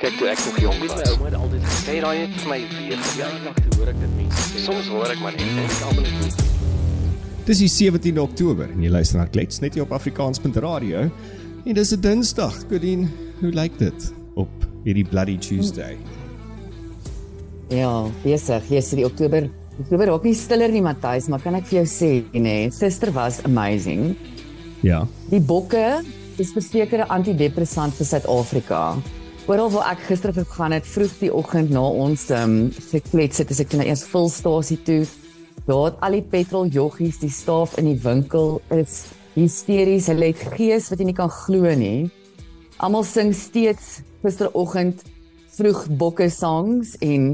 Kyk toe ek nog jonk was. My ouma het altyd gesê, Sê daai het vir my weer nog te hoor ek dit mense. Soms hoor ek maar net en ek almal net Dis die 17de Oktober en jy luister na Klets net hier op Afrikaans.radio. En dis 'n Dinsdag. Godin, hoe lyk dit op hierdie bloody Tuesday? Ja, besig. Gister die Oktober. Oktober raak nie stiller nie, Matthys, maar kan ek vir jou sê, nee, gister was amazing. Ja. Die bokke is verseker 'n antidepressant vir Suid-Afrika. Oral waar ek gister gegaan het vroeg die oggend na ons ehm um, geklets het, as ek na eers volstasie toe. Daar het al die petrol joggies, die staf in die winkel is hysteries. Hulle het gees wat jy nie kan glo nie. Almal sing steeds gisteroggend vroeg bokke songs en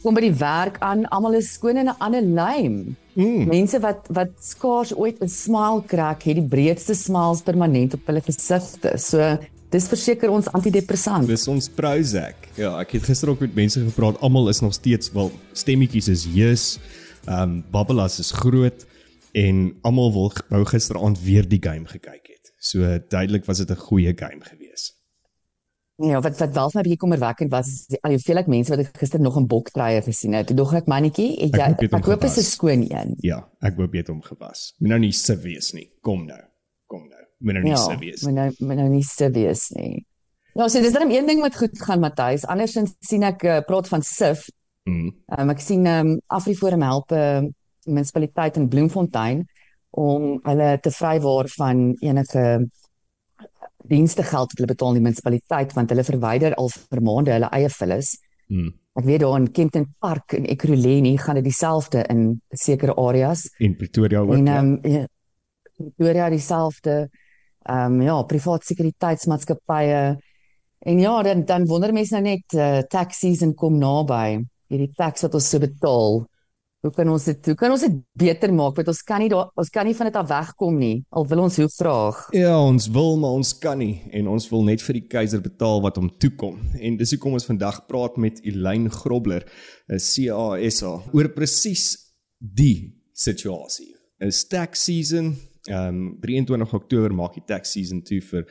kom by die werk aan, almal is skoon in 'n ander lyn. Mm. Mense wat wat skaars ooit 'n smile krak, het die breedste smiles permanent op hulle gesigte. So dis verseker ons antidepressant. Dis ons Prozac. Ja, ek het gister ook met mense gepraat. Almal is nog steeds wel stemmetjies is heus. Ehm um, Babbelas is groot en almal wil wou gisteraand weer die game gekyk het. So duidelik was dit 'n goeie game geweest. Ja, wat wat wel vir my bietjie kommerwekkend was, is al hoeveel ek mense wat ek gister nog 'n boktreie gesien het. Dog ek mannetjie, ek jy, ek, ek hoop dit is 'n skoon een. Ja, ek hoop jy het hom gewas. Moet nou nie se wees nie. Kom nou. Kom nou. Moet nou nie ja, se wees. Moet nou moet nou nie se wees nie. Nou, so dis dan een ding wat goed gaan, Matthys. Andersins sien ek uh, praat van SIF. Mm. Um, ek sien ehm um, Afriforum help 'n uh, munisipaliteit in Bloemfontein om hulle te vrywaar van enige dienste geld wat hulle betaal aan die munisipaliteit want hulle verwyder al vir maande hulle eie vullis. Hmm. Ek weet daar in Kenton Park en Ekurhuleni gaan dit dieselfde in sekere areas. In Pretoria ook. En ehm um, ja, Pretoria dieselfde. Ehm um, ja, privaat sekuriteitsmaatskappye. En ja, dan dan wonder mense nou net uh, taxis en kom naby. Hierdie tax wat ons so betaal. Hoe kan ons dit hoe kan ons dit beter maak want ons kan nie daar ons kan nie van dit af wegkom nie al wil ons hoe graag. Ja, ons wil maar ons kan nie en ons wil net vir die keiser betaal wat hom toekom. En dis hoekom ons vandag praat met Elyn Grobler, 'n CASA oor presies die situasie. 'n Tax season, ehm um, 23 Oktober maak die tax season toe vir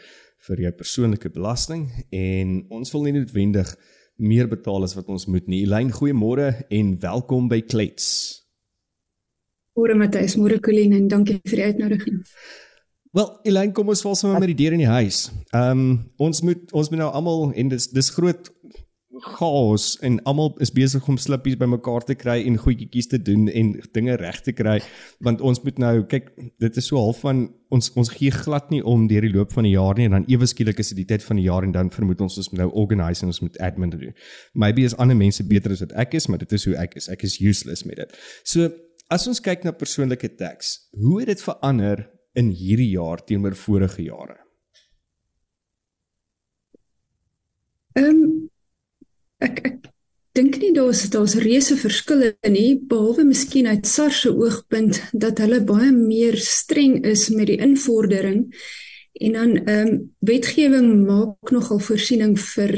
vir jou persoonlike belasting en ons wil nie noodwendig meer betaal as wat ons moet nie. Elyn, goeiemôre en welkom by Klets. Môre Matthys, môre Colleen en dankie vir die uitnodiging. Wel, Elyn, kom ons val sommer met die deur in die huis. Ehm um, ons moet ons moet nou almal en dis dis groot chaos en almal is besig om slippies bymekaar te kry en goedjies te doen en dinge reg te kry want ons moet nou kyk dit is so half van ons ons gee glad nie om deur die loop van die jaar nie en dan ewe skielik is dit die tyd van die jaar en dan vermoed ons ons moet nou organise en ons moet admin doen. Maybe is ander mense beter as wat ek is, maar dit is hoe ek is. Ek is useless met dit. So as ons kyk na persoonlike tax, hoe het dit verander in hierdie jaar teenoor vorige jare? Ehm um, ek ek dink nie daar's daar's reuse verskille nie behalwe miskien uit SARS se oogpunt dat hulle baie meer streng is met die invordering en dan ehm um, wetgewing maak nogal voorsiening vir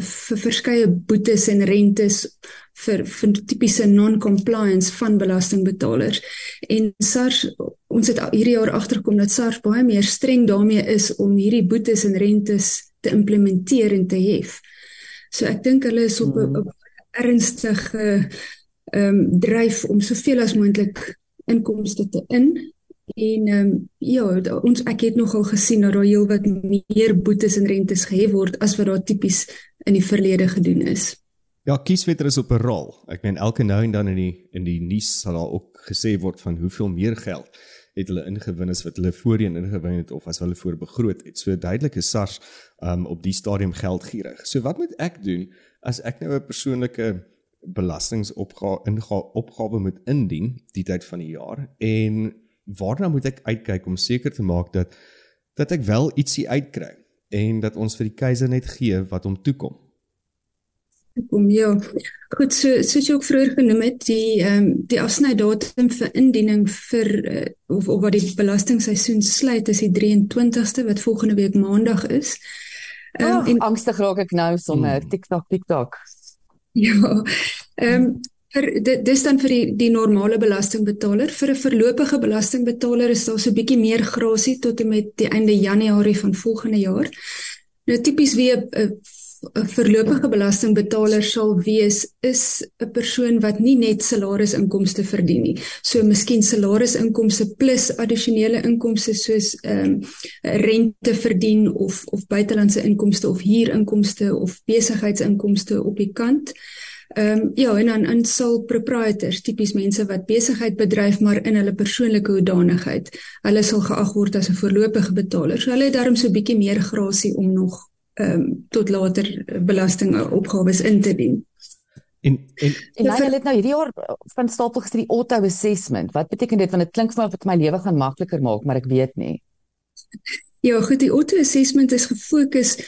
vir verskeie boetes en rentes vir vir tipiese non-compliance van belastingbetalers en SARS ons het hierdie jaar agterkom dat SARS baie meer streng daarmee is om hierdie boetes en rentes te implementeer en te hef. So ek dink hulle is op 'n mm. ernstige ehm um, dryf om soveel as moontlik inkomste te in en ehm um, ja ons ek het nogal gesien dat daar heelwat meer boetes en rentes gehef word as wat daar tipies in die verlede gedoen is. Ja, kieswetter is op 'n rol. Ek meen elke nou en dan in die in die nuus sal daar ook gesê word van hoeveel meer geld het hulle ingewin as wat hulle voorheen ingewin het of as hulle voorbegroot het. So duidelik is SARS um op die stadium geldgierig. So wat moet ek doen as ek nou 'n persoonlike belastingopgave opgave moet indien die tyd van die jaar en waarna moet ek uitkyk om seker te maak dat dat ek wel ietsie uitkry en dat ons vir die keiser net gee wat hom toekom? Kom ja. Goed, so soos jy ook vroeër genoem het, die ehm um, die afsnydatum vir indiening vir uh, of of wat die belastingseisoen sluit is die 23ste wat volgende week maandag is. Ehm um, oh, en angstig raak ek nou sommer hmm. TikTok TikTok. Ja. Ehm um, vir dit dis dan vir die die normale belastingbetaler vir 'n verlopige belastingbetaler is daar so 'n bietjie meer grasie tot en met die einde Januarie van volgende jaar. Nou tipies wie 'n 'n voorlopige belastingbetaler sal wees is 'n persoon wat nie net salarisinkomste verdien nie. So miskien salarisinkomste plus addisionele inkomste soos ehm um, rente verdien of of buitelandse inkomste of huurinkomste of besigheidsinkomste op die kant. Ehm um, ja, en dan in sal proprietors, tipies mense wat besigheid bedryf maar in hulle persoonlike hoedanigheid, hulle sal geag word as 'n voorlopige betaler. So hulle het daarom so 'n bietjie meer grasie om nog ehm um, tot later belastingopgawes in te dien. En en en nou het nou hierdie jaar van stapel gestuur die auto assessment. Wat beteken dit want dit klink vir my of dit my lewe gaan makliker maak, maar ek weet nie. Ja, goed, die auto assessment is gefokus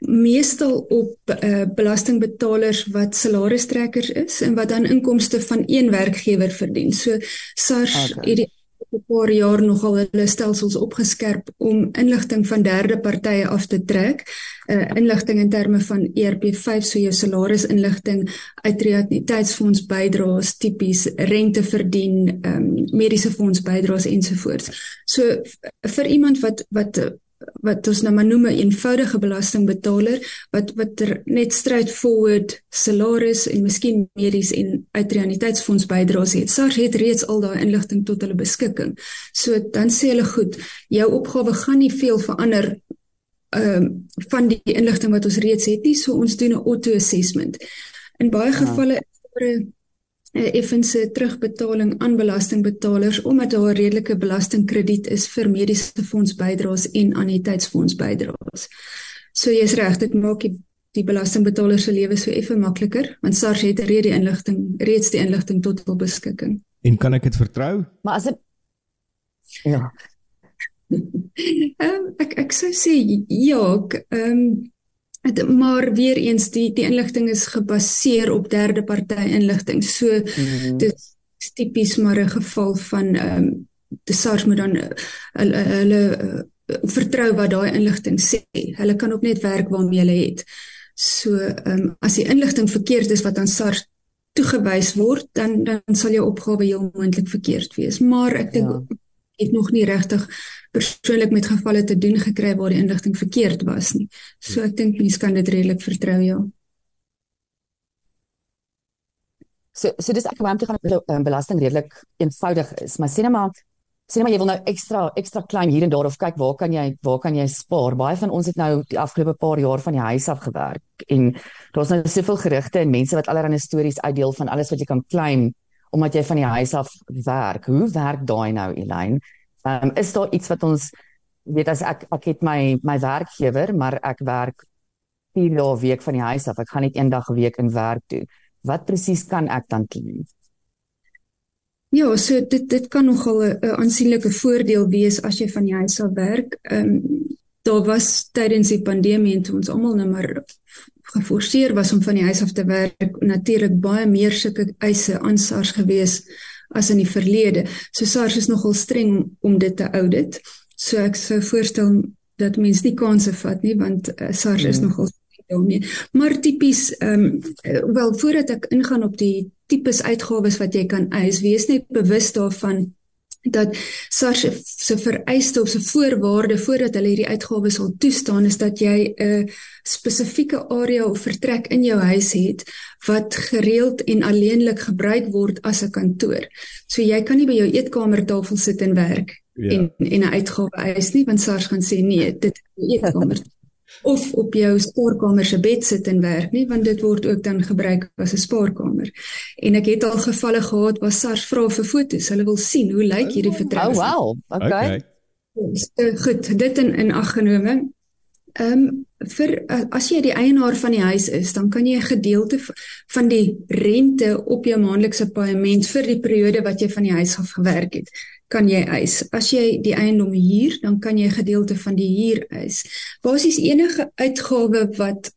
meestal op uh, belastingbetalers wat salaristrekkers is en wat dan inkomste van een werkgewer verdien. So SARS okay. het die 'n paar jaar nogal hulle stelsels opgeskerp om inligting van derde partye af te trek. Uh inligting in terme van ERP5 so jou salarisinligting, uitreatiteitsfonds bydraes, tipies rente verdien, ehm um, mediese fonds bydraes ensovoorts. So vir iemand wat wat wat ons nou maar noem 'n eenvoudige belastingbetaler wat wat er net straightforward salaris en miskien medies en uitreaniteitsfonds bydraes het. SARS het reeds al daai inligting tot hulle beskikking. So dan sê hulle goed, jou opgawe gaan nie veel verander ehm um, van die inligting wat ons reeds het nie, so ons doen 'n auto assessment. In baie ja. gevalle is 'n effense terugbetaling aan belastingbetalers omdat daar 'n redelike belastingkrediet is vir mediese fonds bydraes en anniteitsfonds bydraes. So jy's reg, dit maak die, die belastingbetaler se lewe so effe makliker want SARS het reeds die inligting reeds die inligting tot hul beskikking. En kan ek dit vertrou? Maar as dit Ja. Um, ek ek sou sê ja, ehm um, maar weer eens die die inligting is gebaseer op derde party inligting. So mm -hmm. dit is tipies maar 'n geval van ehm um, die SARS moet dan hulle hulle uh, vertrou wat daai inligting sê. Hulle kan ook net werk waarmee hulle het. So ehm um, as die inligting verkeerd is wat aan SARS toegewys word, dan dan sal jou opgawe heel moontlik verkeerd wees. Maar ek dink ja het nog nie regtig persoonlik met gevalle te doen gekry waar die inligting verkeerd was nie. So ek dink mense kan dit redelik vertrou ja. So so dis ek wou net gaan um, belasting redelik eenvoudig is, maar sien maar sien maar jy wil nou ekstra ekstra klein hier en daar of kyk waar kan jy waar kan jy spaar? Baie van ons het nou die afgelope paar jaar van die huis af gewerk en daar's nou soveel gerugte en mense wat allerlei stories uitdeel van alles wat jy kan claim omdat jy van die huis af werk. Hoe werk daai nou, Elaine? Ehm um, is daar iets wat ons weet as ek ek het my my werkgewer, maar ek werk 4 dae 'n week van die huis af. Ek gaan net een dag 'n week in werk toe. Wat presies kan ek dan doen? Ja, so dit dit kan nogal 'n aansienlike voordeel wees as jy van die huis af werk. Ehm um, daar was tydens die pandemie en toe ons almal nou maar geforseer was om van die huis af te werk, natuurlik baie meer sulke eise aan SARS gewees as in die verlede. So SARS is nogal streng om dit te audit. So ek sou voorstel dat mense nie kansse vat nie want uh, SARS nee. is nogal daarmee. Maar tipies ehm um, wel voordat ek ingaan op die tipes uitgawes wat jy kan eis, wees net bewus daarvan dat SARS se vereiste of se voorwaarde voordat hulle hierdie uitgawes sal toestaan is dat jy 'n spesifieke area of vertrek in jou huis het wat gereeld en alleenlik gebruik word as 'n kantoor. So jy kan nie by jou eetkamertafel sit en werk ja. en en 'n uitgawe eis nie want SARS gaan sê nee, dit is eetkamer of op jou spaarkamer se bed sit en werk nie want dit word ook dan gebruik as 'n spaarkamer. En ek het al gevalle gehad waar SARS vra vir foto's. Hulle wil sien hoe lyk hierdie vertrek. Oh wow. Okay. okay. So, goed, dit in in ag genome. Ehm um, vir as jy die eienaar van die huis is, dan kan jy 'n gedeelte van die rente op jou maandelikse paaiement vir die periode wat jy van die huis af gewerk het, kan jy eis. As jy die eiendom huur, dan kan jy 'n gedeelte van die huur eis. Basies enige uitgawe wat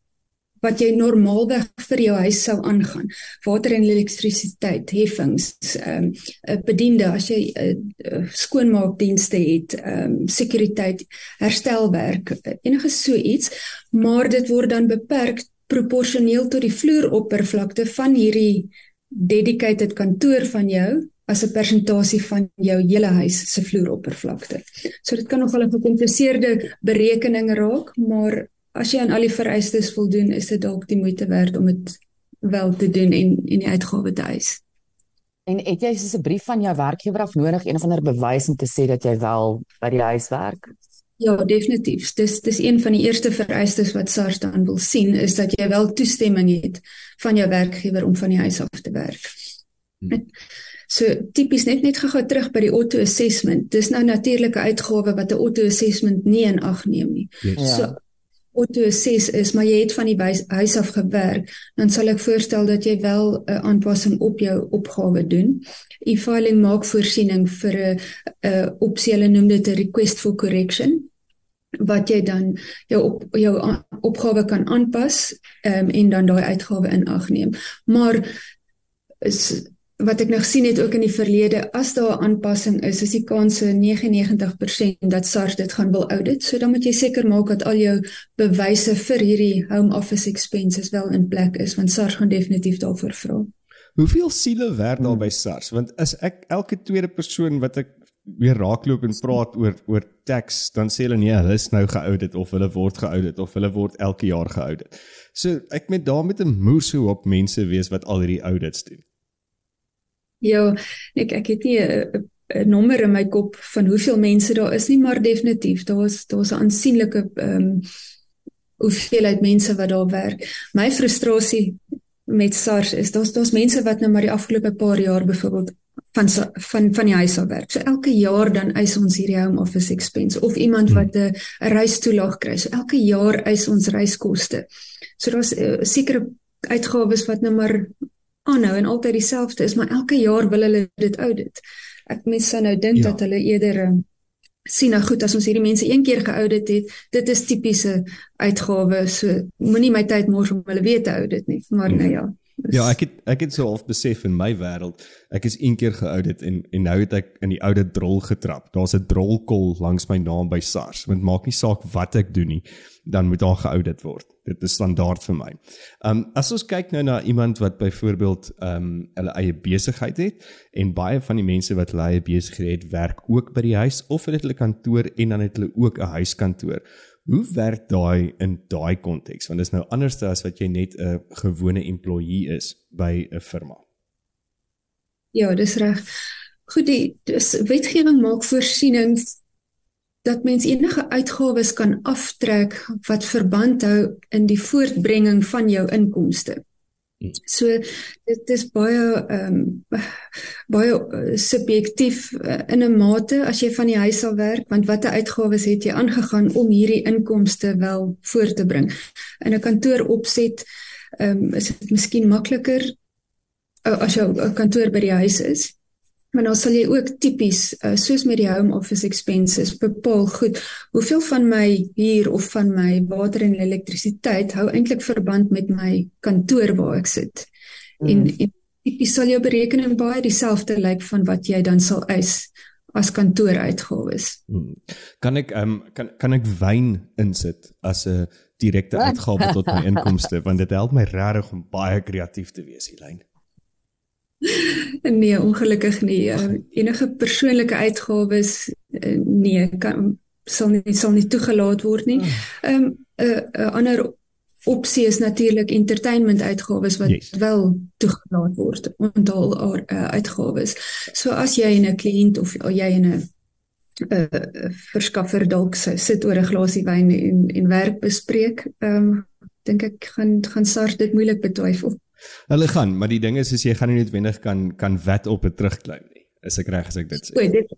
wat jy normaalweg vir jou huis sou aangaan. Water en elektrisiteit, heffings, ehm um, bediende as jy uh, skoonmaakdienste het, ehm um, sekuriteit, herstelwerk, enige so iets, maar dit word dan beperk proporsioneel tot die vloeroppervlakte van hierdie dedicated kantoor van jou as 'n persentasie van jou hele huis se vloeroppervlakte. So dit kan nogal 'n gekompliseerde berekening raak, maar as jy aan al die vereistes voldoen, is dit dalk die moeite werd om dit wel te doen en en die uitgawe te eis. En het jy soos 'n brief van jou werkgewer af nodig, een of ander bewys om te sê dat jy wel by die huis werk? Ja, definitief. Dis dis een van die eerste vereistes wat SARS dan wil sien is dat jy wel toestemming het van jou werkgewer om van die huis af te werk. Hmm. So tipies net net gou terug by die auto assessment. Dis nou natuurlike uitgawe wat 'n auto assessment nie in ag neem nie. Yes. So ja auto assess is, maar jy het van die huis af gewerk, dan sal ek voorstel dat jy wel 'n aanpassing op jou opgawe doen. E-filing maak voorsiening vir 'n 'n opsie, hulle noem dit 'n request for correction wat jy dan jou op jou opgawe kan aanpas um, en dan daai uitgawe in ag neem. Maar is wat ek nog sien het ook in die verlede as daar 'n aanpassing is, is die kans 99% dat SARS dit gaan wil audit. So dan moet jy seker maak dat al jou bewyse vir hierdie home office expenses wel in plek is want SARS gaan definitief daarvoor vra. Hoeveel siele werk daar by SARS? Want as ek elke tweede persoon wat ek weer raakloop en praat oor oor tax, dan sê hulle nee, hulle is nou geaudit of hulle word geaudit of hulle word elke jaar geaudit. So ek met daarmee met 'n moer so op mense wees wat al hierdie audits doen. Ja, ek ek het nie 'n 'n nommer in my kop van hoeveel mense daar is nie, maar definitief daar's daar's 'n aansienlike ehm um, hoeveelheid mense wat daar werk. My frustrasie met SARS is daar's daar's mense wat nou maar die afgelope paar jaar byvoorbeeld van van van die huis af werk. So elke jaar dan eis ons hierdie home office expense of iemand hmm. wat 'n reistoelaag kry. So elke jaar eis ons reiskoste. So daar's uh, sekere uitgawes wat nou maar aanhou en altyd dieselfde is, maar elke jaar wil hulle dit audit. Ek mens sou nou dink ja. dat hulle eerder um, sien nou goed as ons hierdie mense een keer geaudit het, dit is tipiese uitgawes. So moenie my tyd mors om hulle weer te audit nie, maar nou ja. Is... Ja, ek het ek het so half besef in my wêreld, ek is een keer geaudit en en nou het ek in die oude drol getrap. Daar's 'n drolkol langs my naam by SARS. Dit maak nie saak wat ek doen nie, dan moet daar geaudit word. Dit is standaard vir my. Um as ons kyk nou na iemand wat byvoorbeeld um hulle eie besigheid het en baie van die mense wat hulle eie besigheid het, werk ook by die huis of het hulle kantoor en dan het hulle ook 'n huiskantoor. Hoe werk daai in daai konteks? Want dit is nou anders as wat jy net 'n gewone employee is by 'n firma. Ja, dis reg. Goed, die wetgewing maak voorsienings dat mens enige uitgawes kan aftrek wat verband hou in die voortbrenging van jou inkomste. So dit is baie ehm um, baie uh, subjektief uh, in 'n mate as jy van die huis af werk want watter uitgawes het jy aangegaan om hierdie inkomste wel voort te bring. In 'n kantoor opset ehm um, is dit miskien makliker uh, as jou kantoor by die huis is. Maar dan sal jy ook tipies uh, soos met die home office expenses bepaal goed hoeveel van my huur of van my water en elektrisiteit hou eintlik verband met my kantoor waar ek sit. Mm. En, en tipies sal jou berekening baie dieselfde lyk van wat jy dan sal eis as kantooruitgawes. Mm. Kan ek um, kan kan ek wyn insit as 'n direkte uitgawe tot my inkomste want dit help my regtig om baie kreatief te wees hierlyn. nee, ongelukkig nie. Uh, enige persoonlike uitgawes uh, nee, kan sal nie sal nie toegelaat word nie. Ah. Ehm um, 'n uh, uh, ander opsie is natuurlik entertainment uitgawes wat yes. wel toegelaat word onthul uh, uitgawes. So as jy 'n kliënt of jy 'n 'n uh, verskaffer dalk sit oor 'n glasie wyn en en werk bespreek, ehm um, dink ek gaan gaan SARS dit moeilik betwyfel. Hulle gaan, maar die ding is as jy gaan nie noodwendig kan kan wet op dit terugklim nie. Is ek reg as ek dit sê? O, dit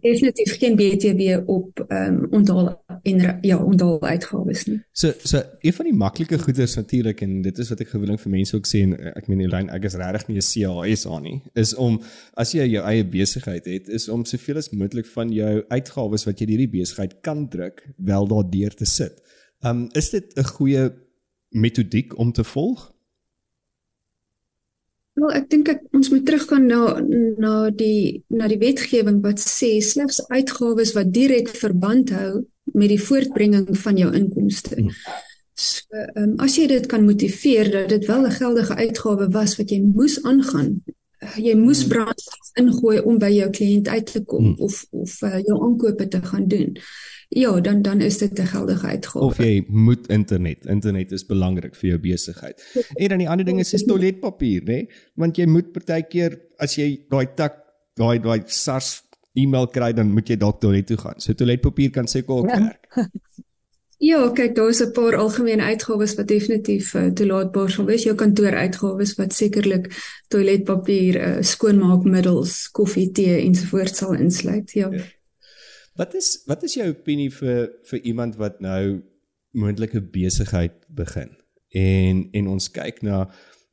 definitief geen BTW op ehm um, onthaal en ja, onthaal uitgawes nie. So so een van die maklike goeders natuurlik en dit is wat ek gewoonlik vir mense ook sê en ek meen Elyn, ek is regtig nie 'n CAS aan nie, is om as jy jou eie besigheid het, is om soveel as moontlik van jou uitgawes wat jy hierdie besigheid kan druk, wel daardeur te sit. Ehm um, is dit 'n goeie metodiek om te volg? Wel, ek dink ek ons moet teruggaan na na die na die wetgewing wat sê slegs uitgawes wat direk verband hou met die voortbrenging van jou inkomste. Hmm. So, um, as jy dit kan motiveer dat dit wel 'n geldige uitgawe was wat jy moes aangaan, jy moes hmm. brandstof ingooi om by jou kliënt uit te kom hmm. of of uh, jou aankope te gaan doen. ja, dan dan is dit 'n geldige uitgawe. Of jy moet internet. Internet is belangrik vir jou besigheid. En dan die ander ding is is toiletpapier, né? Nee? Want jy moet partykeer as jy daai tak daai daai SARS e-mail kry, dan moet jy dalk toilet toe gaan. So toiletpapier kan seker ook Ja. werk. Ja, kyk, daar's 'n paar algemene uitgawes wat definitief uh, toelaatbaar sal wees. Jou kantooruitgawes wat sekerlik toiletpapier, uh, skoonmaakmiddels, koffie, tee ensovoorts sal insluit. Ja. Ja. Wat is wat is jou opinie vir vir iemand wat nou moontlike besigheid begin? En en ons kyk na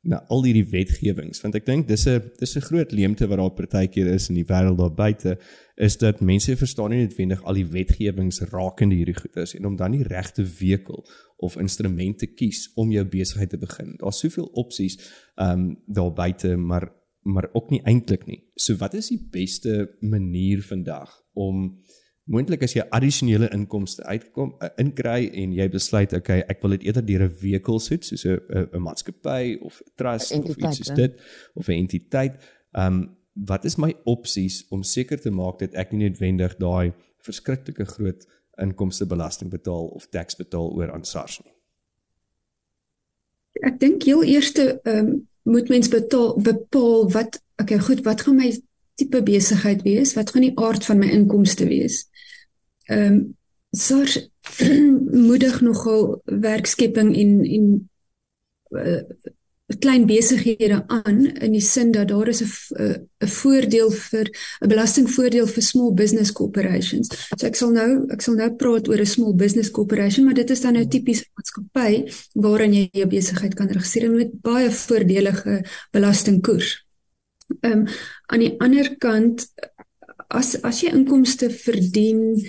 na al hierdie wetgewings want ek dink dis 'n dis 'n groot leemte wat daar partykeer is in die wêreld daar buite is dat mense verstaan nie noodwendig al die wetgewings rakende hierdie goedes en om dan die regte vehikel of instrument te kies om jou besigheid te begin. Daar's soveel opsies ehm um, daar buite maar maar ook nie eintlik nie. So wat is die beste manier vandag om moontlik as jy addisionele inkomste uitkom uh, inkry en jy besluit okay, ek wil dit eerder deur 'n vehikel soet soos 'n 'n maatskappy of 'n trust Een of entiteit, iets soos dit of 'n entiteit. Ehm um, wat is my opsies om seker te maak dat ek nie noodwendig daai verskriklike groot inkomstebelasting betaal of tax betaal oor aan SARS nie. Ek dink heel eerste ehm um, moet mens betaal bepaal wat okay, goed, wat gaan my tipe besigheid wees? Wat gaan die aard van my inkomste wees? Ehm um, SARS moedig nogal werkskepping en en uh, klein besighede aan in die sin dat daar is 'n 'n 'n voordeel vir 'n belastingvoordeel vir small business corporations. So ek sal nou ek sal nou praat oor 'n small business corporation, maar dit is dan nou tipies 'n maatskappy waarin jy jou besigheid kan registreer met baie voordelige belastingkoers. Ehm um, aan die ander kant as as jy inkomste verdien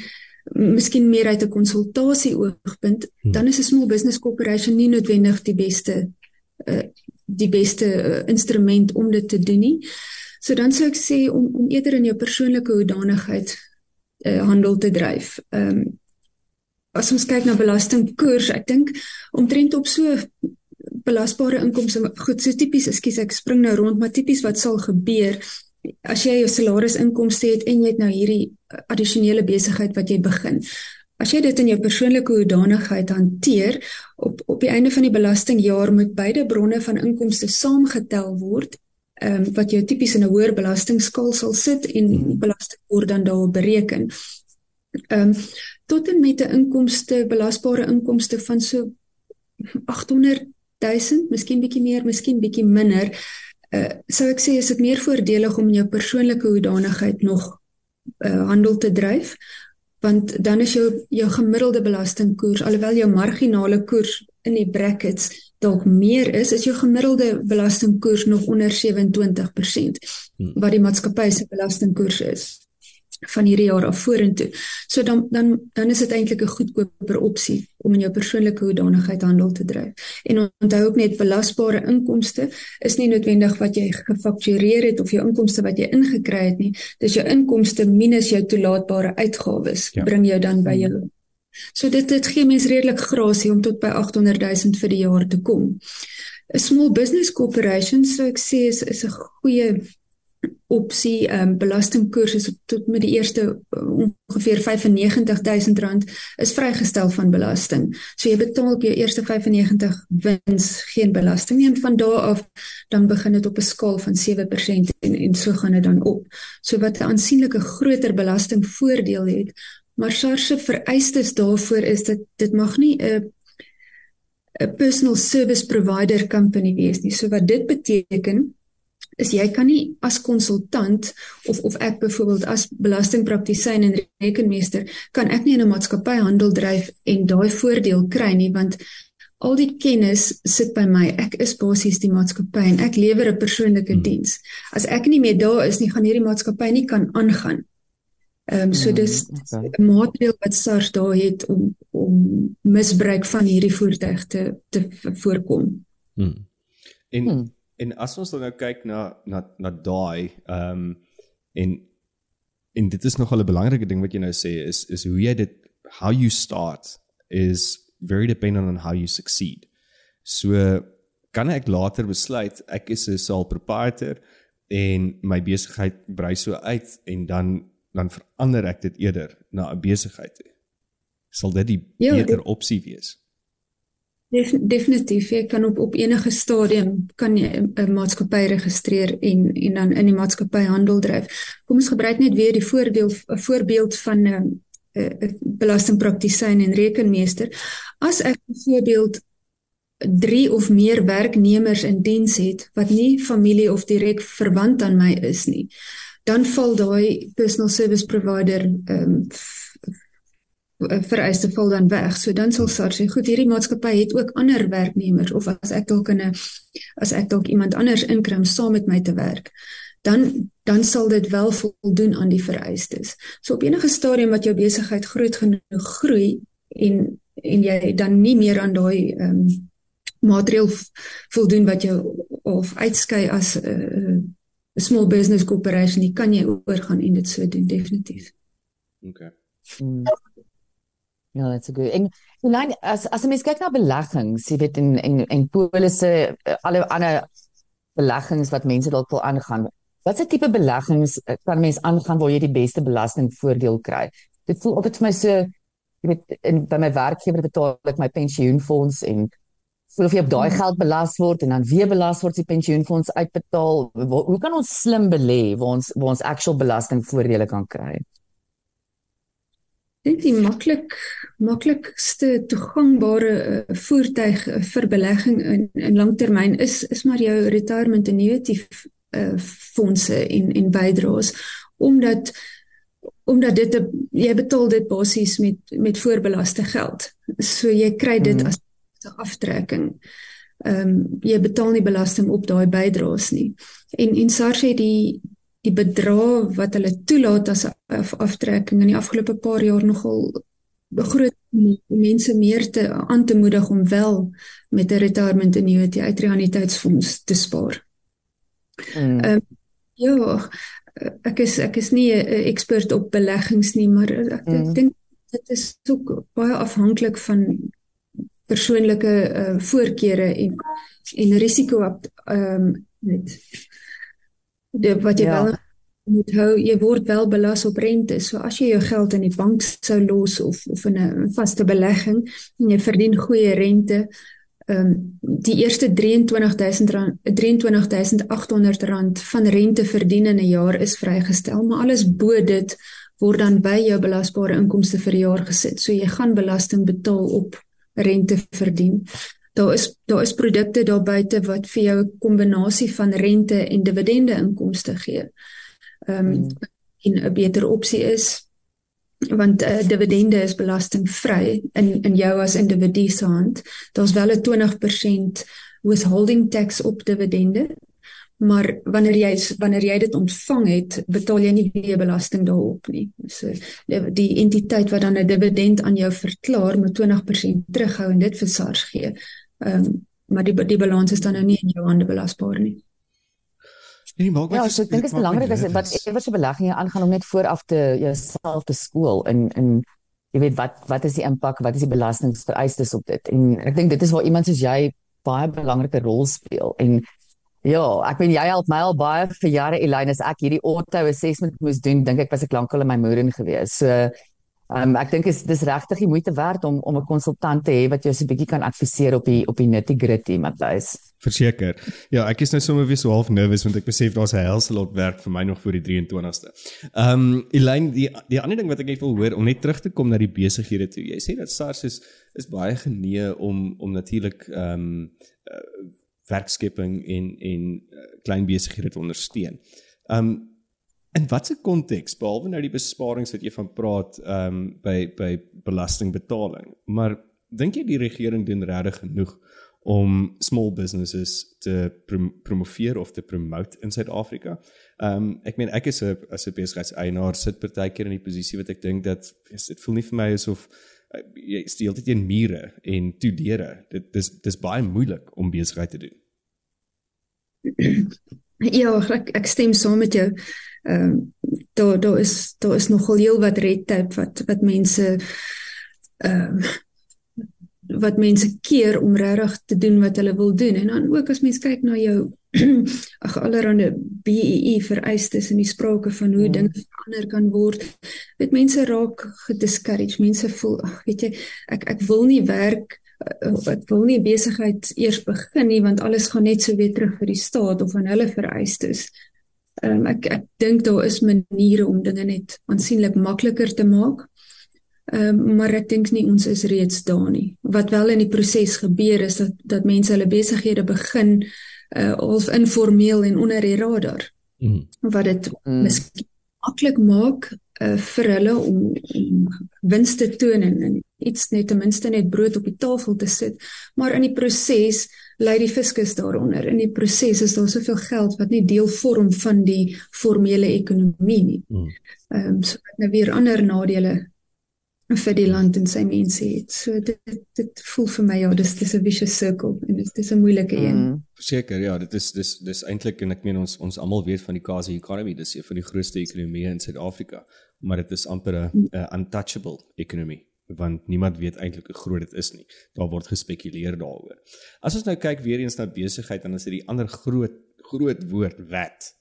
miskien meer uit 'n konsultasie oogpunt, Hmm. dan is 'n small business corporation nie noodwendig die beste uh, die beste uh, instrument om dit te doen nie. So dan sou ek sê om om eerder in jou persoonlike hoedanigheid uh, handel te dryf. Ehm um, as ons kyk na belastingkoers, ek dink omtrent op so belasbare inkomste goed, so tipies, ekskuus, ek spring nou rond, maar tipies wat sal gebeur as jy jou salarisinkomste het en jy het nou hierdie addisionele besigheid wat jy begin. As jy dit in jou persoonlike hoedanigheid hanteer, op op die einde van die belastingjaar moet beide bronne van inkomste saamgetel word, ehm um, wat jou tipies in 'n hoër belastingskaal sal sit en belasting word dan daarop bereken. Ehm um, tot en met 'n inkomste belasbare inkomste van so 800 000, miskien bietjie meer, miskien bietjie minder, uh, sou ek sê is dit meer voordelig om in jou persoonlike hoedanigheid nog uh, handel te dryf want dan is jou jou gemiddelde belastingkoers alhoewel jou marginale koers in die brackets dalk meer is, is jou gemiddelde belastingkoers nog onder 27% Hmm. wat die maatskappy se belastingkoers is van hierdie jaar af vorentoe. So dan dan dan is dit eintlik 'n goedkoper opsie om in jou persoonlike hoedanigheid handel te dryf. En onthou ook net belasbare inkomste is nie noodwendig wat jy gefaktureer het of jou inkomste wat jy ingekry het nie. Dis jou inkomste minus jou toelaatbare uitgawes Ja. bring jou dan by jou. So dit dit gee mens redelik grasie om tot by 800 000 vir die jaar te kom. 'n Small business corporation sou ek sê is is 'n goeie opsie um, belastingkoers is tot met die eerste uh, ongeveer R95000 is vrygestel van belasting. So jy betaal op jou eerste 95 wins geen belasting nie en van daar af dan begin dit op 'n skaal van 7% en en so gaan dit dan op. So wat 'n aansienlike groter belastingvoordeel het, maar SARS se vereistes daarvoor is dat dit mag nie 'n 'n personal service provider company wees nie. So wat dit beteken is jy kan nie as konsultant of of ek byvoorbeeld as belastingpraktisyn en rekenmeester kan ek nie in 'n maatskappy handel dryf en daai voordeel kry nie want al die kennis sit by my. Ek is basies die maatskappy en ek lewer 'n persoonlike Hmm. diens. As ek nie meer daar is nie, gaan hierdie maatskappy nie kan aangaan. Ehm um, so Hmm, dis okay. 'n maatreël wat SARS daar het om om misbruik van hierdie voertuig te te voorkom. Hmm. En Hmm. En as ons dan nou kyk na na na daai ehm um, en en dit is nogal 'n belangrike ding wat jy nou sê is is hoe jy dit how you start is very dependent on how you succeed. So kan ek later besluit ek is 'n sole proprietor en my besigheid brei so uit en dan dan verander ek dit eerder na 'n besigheid toe. sal dit die Ja, beter dit- opsie wees. Def, definitief, jy kan op op enige stadium kan jy 'n maatskappy registreer en en dan in die maatskappy handel dryf. Kom ons gebruik net weer die voordeel 'n voorbeeld van 'n um, 'n belastingpraktisyn en rekenmeester. As ek byvoorbeeld 3 of meer werknemers in diens het wat nie familie of direk verwant aan my is nie, dan val daai personal service provider ehm um, vereiste val dan weg. So dan sal SARS sê, goed, hierdie maatskappy het ook ander werknemers of as ek dalk in 'n as ek dalk iemand anders inkry om saam met my te werk, dan dan sal dit wel voldoen aan die vereistes. So op enige stadium wat jou besigheid groot genoeg groei en en jy dan nie meer aan daai ehm um, maatreël voldoen wat jou of uitskei as 'n uh, 'n small business corporation, nie kan jy oorgaan en dit so doen definitief. Okay. Mm. Ja, dit's goed. En Elaine, as as 'n mens kyk na beleggings, jy weet en en en polisse, eh, alle ander beleggings wat mense dalk wil aangaan. Watse tipe beleggings eh, kan mens aangaan waar jy die beste belastingvoordeel kry? Dit voel altyd vir my so jy weet in by my werkgewer betaal ek my pensioenfonds en voel of jy op daai geld belas word en dan weer belas word die pensioenfonds uitbetaal. Hoe kan ons slim belê waar ons waar ons actual belastingvoordele kan kry? Dink die maklik maklikste toegangbare uh, voertuig uh, vir belegging in in langtermyn is is maar jou retirement annuity uh, fondse en en bydraes omdat omdat dit jy betaal dit basies met met voorbelaste geld. So jy kry dit Mhm. as 'n aftrekking. Ehm um, jy betaal nie belasting op daai bydraes nie. En en SARS het die die bedrag wat hulle toelaat as af, aftrekking in die afgelope paar jaar nogal begroot om mense meer te aan te moedig om wel met 'n retirement annuity uit realiteitsfonds te spaar. Mm. Ehm, Ja, ek is ek is nie 'n ekspert op beleggings nie, maar ek, ek Mm. dink dit is ook baie afhanklik van persoonlike uh, voorkeure en en risiko ehm um, net wat jy Ja. wel moet hou, jy word wel belas op rente. So as jy jou geld in die bank sou los of of in 'n vaste belegging en jy verdien goeie rente, ehm um, die eerste 23000 rand 23800 rand van rente verdien in 'n jaar is vrygestel, maar alles bo dit word dan by jou belasbare inkomste vir die jaar gesit. So jy gaan belasting betaal op rente verdien. Daar is daar is produkte daar buite wat vir jou 'n kombinasie van rente en dividende inkomste gee. Ehm um, Mm. en 'n beter opsie is want uh, dividende is belastingvry in in jou as individu se hand. Daar's wel 'n 20% withholding tax op dividende. Maar wanneer jy wanneer jy dit ontvang het, betaal jy nie weer belasting daarop nie. So die, die entiteit wat dan 'n dividend aan jou verklaar, moet 20% terughou en dit vir SARS gee. Ehm um, maar die die balans is dan nou nie in jou hande belasbaar nie. Nee, maak Ja, vers- so ek dink dit is belangrik as wat ewers 'n belegging aangaan om net vooraf te jouself te skool in in jy weet wat wat is die impak, wat is die belastingvereistes op dit? En ek dink dit is waar iemand soos jy baie belangrike rol speel. En ja, ek weet jy help my al baie vir jare Elaine as ek hierdie auto assessment moes doen, dink ek was ek lankal in my moeder gewees. So Um, ek dink is dis regtig die moeite werd om om 'n konsultant te hê wat jou so 'n bietjie kan adviseer op die op die nitty-gritty, Matthys. Verseker. Ja, ek is nou sommer weer so half nervus want ek besef daar's 'n helse lot werk vir my nog voor die 23ste. Ehm um, Elaine, die die ander ding wat ek net wil hoor om net terug te kom na die besighede toe. Jy sê dat SARS is is baie genee om om natuurlik ehm um, uh, werkskepping en en uh, klein besighede te ondersteun. Ehm um, in watter konteks behalwe nou die besparings wat jy van praat ehm um, by by belastingbetaling, maar dink jy die regering doen regtig genoeg om small businesses te prom promoveer of te promote in Suid-Afrika. Ehm um, ek meen ek is 'n as 'n besigheidseienaar sit partykeer in die posisie wat ek dink dat dit voel nie vir my asof uh, jy steel dit teen mure en toe deure. Dit dis dis baie moeilik om besigheid te doen. Ja, ek ek stem saam met jou. Ehm um, daar daar is daar is nogal heel wat red tape wat wat mense ehm wat mense keer om regtig te doen wat hulle wil doen en dan ook as mens kyk na jou ag allerhande BEE vereistes en die sprake van hoe Mm. dinge verander kan word. Dit mense raak gediscouraged. Mense voel ag weet jy ek ek wil nie werk uh, ek wil nie besigheid eers begin nie want alles gaan net so weer terug vir die staat of aan hulle vereistes. Ehm um, ek ek dink daar is maniere om dinge net aansienlik makliker te maak. Ehm um, maar ek dink nie ons is reeds daar nie. Wat wel in die proses gebeur is dat dat mense hulle besighede begin uh half informeel en onder die radar Mm. wat dit Mm. miskien maklik maak uh vir hulle om, om wins te toon en, en iets net ten minste net brood op die tafel te sit maar in die proses lê die fiskus daaronder. In die proses is daar soveel geld wat nie deel vorm van die formele ekonomie nie. Mm. ehm um, so wat nou weer ander nadele vir die land en sy mense het. So dit dit, dit voel vir my ja dis dis 'n vicious circle en dis dis 'n moeilike een. Mm. Verseker, ja, dit is dis dis eintlik en ek meen ons ons almal weet van die Kasi economy, dis een van die grootste ekonomieë in Suid-Afrika, maar dit is amper 'n 'n untouchable ekonomie want niemand weet eintlik hoe groot dit is nie. Daar word gespekuleer daaroor. As ons nou kyk weer eens na besigheid dan is dit die ander groot groot woord wet.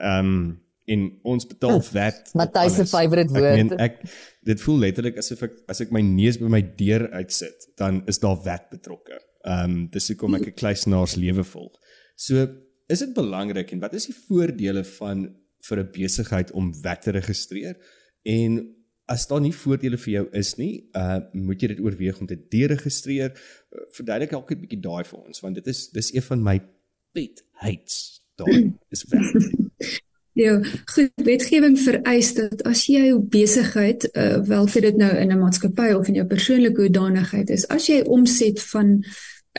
Ehm um, en ons betaal wet. op Matthys se favourite Ek meen woord. ek dit voel letterlik asof ek as ek my neus by my deur uitsit, dan is daar wet betrokke. Ehm um, dis hoekom ek 'n kluisenaars lewe volg. So is dit belangrik en wat is die voordele van vir 'n besigheid om wet te registreer? En as daar nie voordele vir jou is nie, uh moet jy dit oorweeg om te deregistreer. Uh, Verduidelik dalk 'n bietjie daai vir ons want dit is dis een van my pet hates. Daai is wet. Ja, goed, wetgewing vereis dat as jy jou besigheid, uh, welke dit nou in 'n maatskappy of in jou persoonlike hoedanigheid is, as jy omset van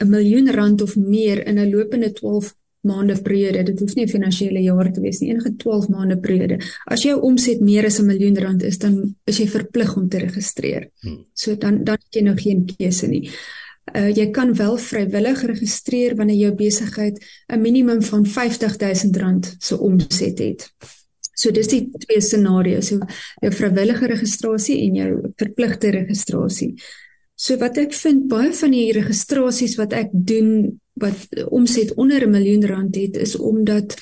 'n miljoen rand of meer in 'n lopende 12 maande periode, dit hoef nie 'n finansiële jaar te wees nie, enige 12 maande periode. As jou omset meer as 'n miljoen rand is, dan is jy verplig om te registreer. Hmm. So dan dan het jy nou geen keuse nie. Uh jy kan wel vrywillig registreer wanneer jou besigheid 'n minimum van R50000 se omset het. So dis die twee scenario's, so jou vrywillige registrasie en jou verpligte registrasie. So wat ek vind baie van die registrasies wat ek doen wat omset onder 'n miljoen rand het is omdat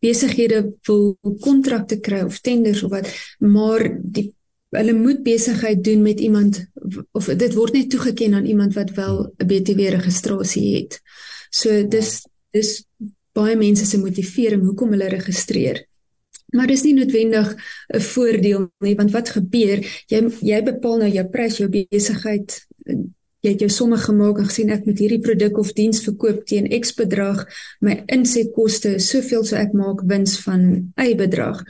besighede wil kontrakte kry of tenders of wat maar die hulle moet besigheid doen met iemand of dit word net toegeken aan iemand wat wel 'n BTW registrasie het. So dis dis baie mense se motivering hoekom hulle registreer. Maar dis nie noodwendig 'n voordeel nie want wat gebeur jy jy bepaal nou jou prys jou besigheid jy het jou somme gemaak en gesien ek moet hierdie produk of diens verkoop teen X bedrag my insetkoste is soveel so ek maak wins van Y bedrag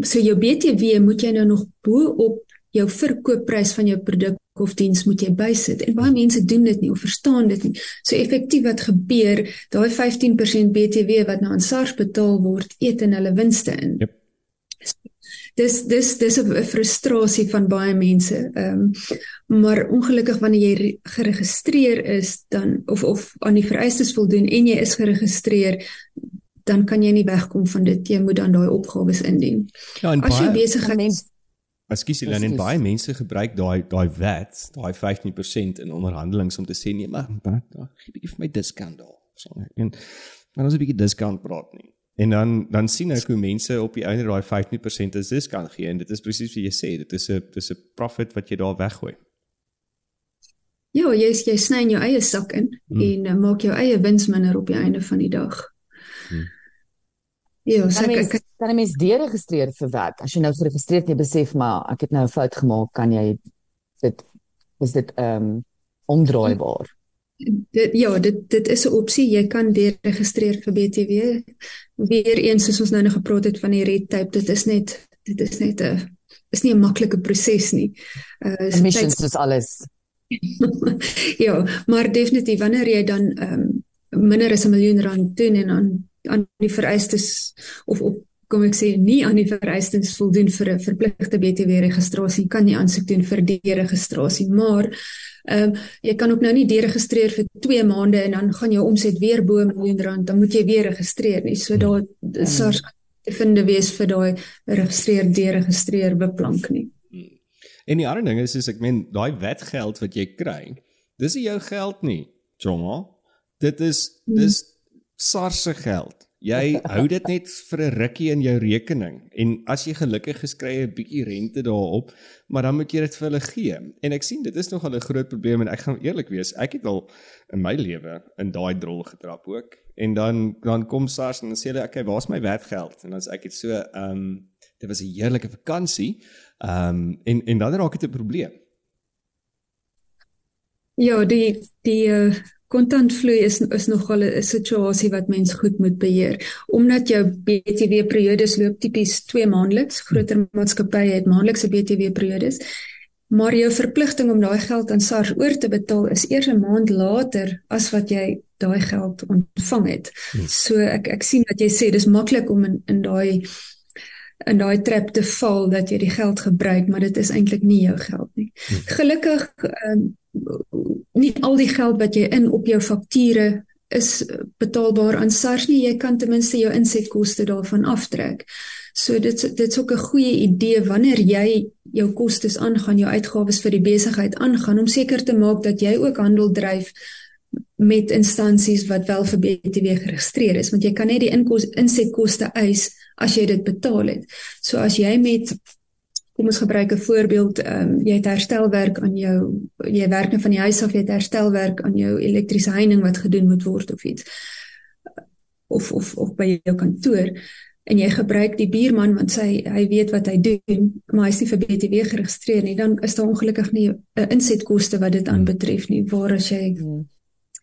so jou BTW moet jy nou nog bo op jou verkoopprys van jou produk of diens moet jy bysit en baie mense doen dit nie of verstaan dit nie. So effektief wat gebeur, daai 15% BTW wat nou aan SARS betaal word, eet in hulle winste in. Yep. Dis dis dis 'n frustrasie van baie mense. Ehm um, maar ongelukkig wanneer jy re- geregistreer is dan of of aan die vereistes voldoen en jy is geregistreer, dan kan jy nie wegkom van dit. Jy moet dan daai opgawes indien. Ja, en As jy besigheid Mens Ekskuus, Helen, en baie mense gebruik daai daai wet, daai 15% in onderhandelings om te sê nee, maar maar daar gee 'n bietjie vir my discount daar. So en maar ons 'n bietjie discount praat nie. En dan dan sien ek hoe mense op die einde daai 15% as discount gee en dit is presies wat jy sê, dit is 'n dis 'n profit wat jy daar weggooi. Ja, jy jy sny in jou eie sak in Hmm. en uh, maak jou eie wins minder op die einde van die dag. Hmm. Ja, so kan ek, ek, kan 'n mens deregistreer vir wat? As jy nou geregistreer het, jy besef maar ek het nou 'n fout gemaak, kan jy dit is dit ehm um, omdraaibaar. Dit ja, dit dit is 'n opsie. Jy kan deregistreer vir BTW. Weereens soos ons nou nog gepraat het van die red tape, dit is net dit is net 'n is nie 'n maklike proses nie. Uh is Emissions soos alles. ja, maar definitief wanneer jy dan ehm um, minder as 'n miljoen rand doen en aan aan die vereistes of op kom ek sê nie aan die vereistes voldoen vir 'n verpligte BTW registrasie kan jy aansoek doen vir deregistrasie maar ehm um, jy kan ook nou nie deregistreer vir 2 maande en dan gaan jou omset weer bo 'n miljoen rand dan moet jy weer registreer nie so daar SARS te vind wees vir daai registreer deregistreer beplank nie En die ander ding is is ek meen daai wetgeld wat jy kry, Dis nie jou geld nie, Choma. Dit is dis SARS se geld. Jy hou dit net vir 'n rukkie in jou rekening en as jy gelukkig is kry jy 'n bietjie rente daarop, maar dan moet jy dit vir hulle gee. En ek sien dit is nog 'n groot probleem en ek gaan eerlik wees, ek het al in my lewe in daai drol getrap ook. En dan dan kom SARS en dan sê hulle, "Oké, okay, waar's my werkgeld?" En dan sê ek dit so, ehm um, dit was 'n heerlike vakansie. Ehm um, en en dan raak dit 'n probleem. Ja, die die uh, kontantvloei is is nogal 'n situasie wat mens goed moet beheer. Omdat jou BTW periodes loop tipies 2 maandeliks, groter maatskappye het maandelikse BTW periodes. Maar jou verpligting om daai geld aan SARS oor te betaal is eers 'n maand later as wat jy daai geld ontvang het. Hmm. So ek ek sien wat jy sê, dis maklik om in in daai in daai trap te val dat jy die geld gebruik, maar dit is eintlik nie jou geld nie. Hmm. Gelukkig um, nie al die geld wat jy in op jou fakture is betaalbaar aan SARS nie. Jy kan ten minste jou insetkoste daarvan aftrek. So dit dit's ook 'n goeie idee wanneer jy jou kostes aangaan, jou uitgawes vir die besigheid aangaan om seker te maak dat jy ook handel dryf met instansies wat wel vir BTW geregistreer is want jy kan net die insetkoste eis as jy dit betaal het. So as jy met kom ons gebruik 'n voorbeeld, ehm um, jy het herstelwerk aan jou jy werk nou van die huis af, jy het herstelwerk aan jou elektriese heining wat gedoen moet word of iets of of of by jou kantoor en jy gebruik die buurman want sy hy weet wat hy doen, maar hy is nie vir BTW geregistreer nie, dan is daar ongelukkig nie 'n insetkoste wat dit aanbetref nie. Waar as jy hmm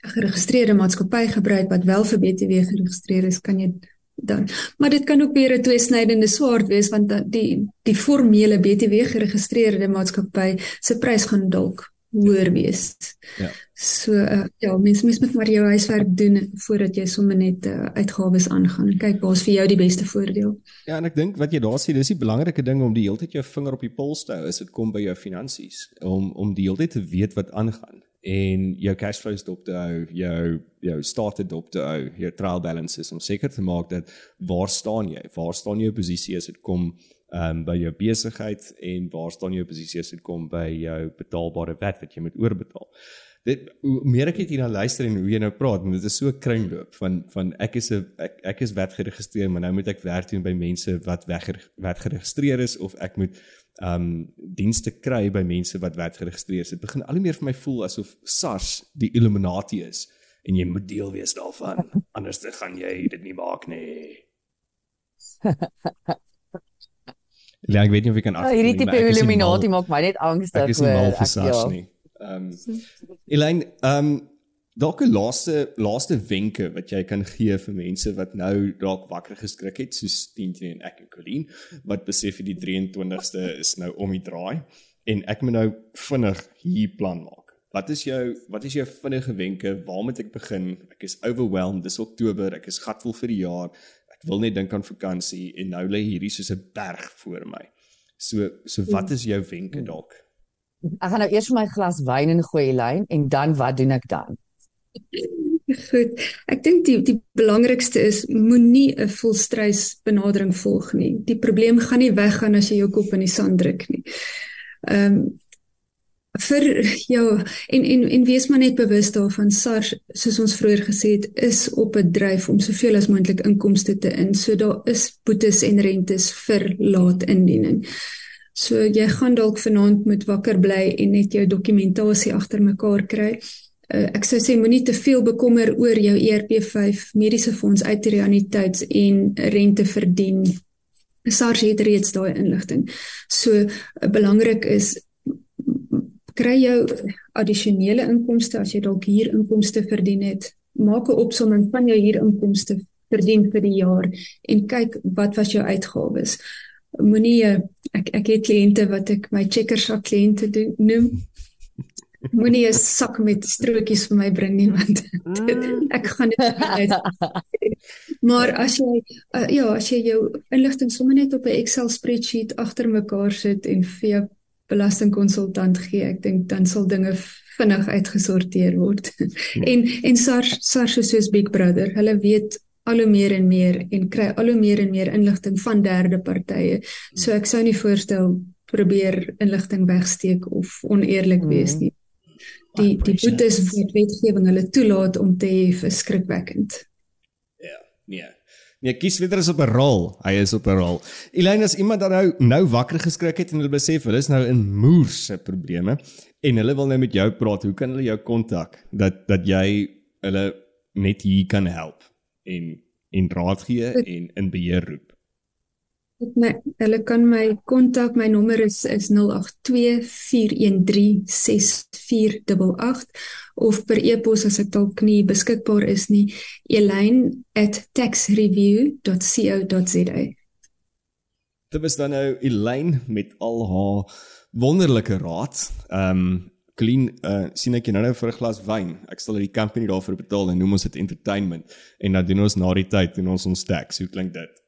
geregistreerde maatskappy gebruik wat wel vir BTW geregistreer is, kan jy dan maar dit kan ook weer 'n tweesnydende swaard wees want die die formele BTW geregistreerde maatskappy se prys gaan dalk hoër wees. Ja. So uh, ja, mens mens moet maar jou huiswerk doen voordat jy sommer net uh, uitgawes aangaan. Kyk waar's vir jou die beste voordeel. Ja, en ek dink wat jy daar sien, dis die belangrike ding om die hele tyd jou vinger op die pols te hou as dit kom by jou finansies, om om die hele tyd te weet wat aangaan en jou cash flows dop te hou, jou jou started dop te hou, jou trial balances om seker te maak dat waar staan jy? Waar staan jou posisie as dit kom ehm um, by jou besigheid en waar staan jou posisie as dit kom by jou betaalbare wat wat jy moet oorbetaal? Dit meer ek hier na luister en hoe jy nou praat, dit is so kringloop van van ek is 'n ek, ek is wet geregistreer, maar nou moet ek werk doen by mense wat weg wet geregistreer is of ek moet um dienste kry by mense wat wet geregistreer is. Dit begin al hoe meer vir my voel asof SARS die Illuminati is en jy moet deel wees daarvan. Anders dan gaan jy dit nie maak nie. Ja, ek weet nie of ek kan af. Hierdie tipe Illuminati maak my net angstig. Ek is nie mal vir SARS ja. nie. Um Elaine, um dalk 'n laaste laaste wenke wat jy kan gee vir mense wat nou dalk wakker geskrik het soos Tintje en ek en Colleen wat besef die 23ste is nou om die draai en ek moet nou vinnig hier plan maak. Wat is jou wat is jou vinnige wenke? Waar moet ek begin? Ek is overwhelmed. Dis Oktober. Ek is gatvol vir die jaar. Ek wil net dink aan vakansie en nou lê hierdie soos 'n berg voor my. So so wat is jou wenke dalk? Ek gaan nou eers my glas wyn in gooi lyn en dan wat doen ek dan? Goed. Ek dink die die belangrikste is moenie 'n volstrys benadering volg nie. Die probleem gaan nie weggaan as jy jou kop in die sand druk nie. Ehm um, vir jou en en en wees maar net bewus daarvan SARS soos ons vroeër gesê het is op 'n dryf om soveel as moontlik inkomste te in. So daar is boetes en rentes vir laat indiening. So jy gaan dalk vanaand moet wakker bly en net jou dokumentasie agter mekaar kry uh, ek sou sê moenie te veel bekommer oor jou ERP5 mediese fonds uitreaniteits en rente verdien. SARS het reeds daai inligting. So uh, belangrik is kry jou addisionele inkomste as jy dalk hier inkomste verdien het. Maak 'n opsomming van jou hier inkomste verdien vir die jaar en kyk wat was jou uitgawes. Moenie eh, ek ek het kliënte wat ek my checkersak kliënte noem Moenie 'n sak met strootjies vir my bring nie want mm. ek gaan dit uit. Maar as jy uh, ja, as jy jou inligting sommer net op 'n Excel spreadsheet agter mekaar sit en vir jou belastingkonsultant gee, ek dink dan sal dinge vinnig uitgesorteer word. Hmm. en en SARS SARS is soos Big Brother. Hulle weet al hoe meer en meer en kry al hoe meer en meer inligting van derde partye. So ek sou nie voorstel probeer inligting wegsteek of oneerlik wees hmm. nie. Die die boetes wat wetgewing hulle toelaat om te hê vir skrikwekkend. Nee. Nee, kieswetter is op 'n rol. Hy is op 'n rol. Elaine as iemand dan nou nou wakker geskrik het en hulle besef hulle is nou in moerse probleme en hulle wil nou met jou praat, hoe kan hulle jou kontak dat dat jy hulle net hier kan help en en raad gee en in beheer roep? Ek my hulle kan my kontak, my nommer is is 0824136488 of per e-pos as ek dalk nie beskikbaar is nie, elaine@taxreview.co.za. Dit was dan nou Elaine met al haar wonderlike raad. Ehm um, Clean uh sien ek nou nou vir 'n glas wyn. Ek sal die company daarvoor betaal en noem ons dit entertainment en dan doen ons na die tyd doen ons ons tax. Hoe klink dit?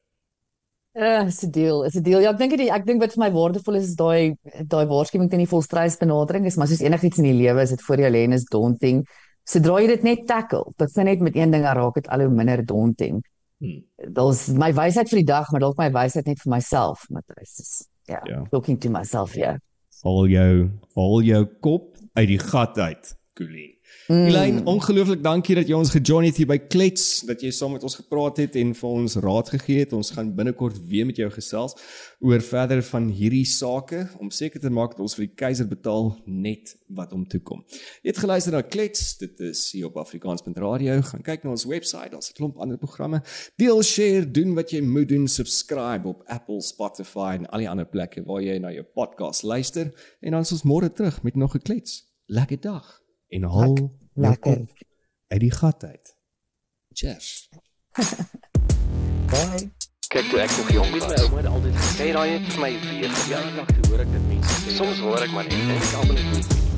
Uh, is 'n deal, is 'n deal. Ja, ek dink dit ek dink wat vir my waardevol is is daai daai waarskuwing teen die volstrysbenadering is maar soos enigiets in die lewe is dit voor jou lê en is daunting. Sodra jy dit net tackle, begin net met een ding en raak dit al hoe minder daunting. Hmm. Dit's my wysheid vir die dag, maar dalk my wysheid net vir myself, Matthys. Ja, Ja. yeah. talking to myself, ja. Yeah. Al jou al jou kop uit die gat uit, Colleen. Mm. Elaine, ongelooflik dankie dat jy ons gejoin het hier by Klets, dat jy saam met ons gepraat het en vir ons raad gegee het. Ons gaan binnekort weer met jou gesels oor verder van hierdie sake om seker te maak dat ons vir die keiser betaal net wat hom toe kom. Jy het geluister na Klets, dit is hier op Afrikaans.radio. Gaan kyk na ons webwerf, daar's 'n klomp ander programme. Deel, share, doen wat jy moet doen, subscribe op Apple, Spotify en al die ander plekke waar jy na jou podcast luister en dan is ons môre terug met nog 'n Klets. Lekker dag en haal lekker. uit die gat uit. Cheers. Bye. Kyk toe ek nog jong Weet my was. ouma het altyd gesê, daai het vir my weer ja, toe hoor ek dit mense sê. Soms hoor ek maar net en Ek almal het nie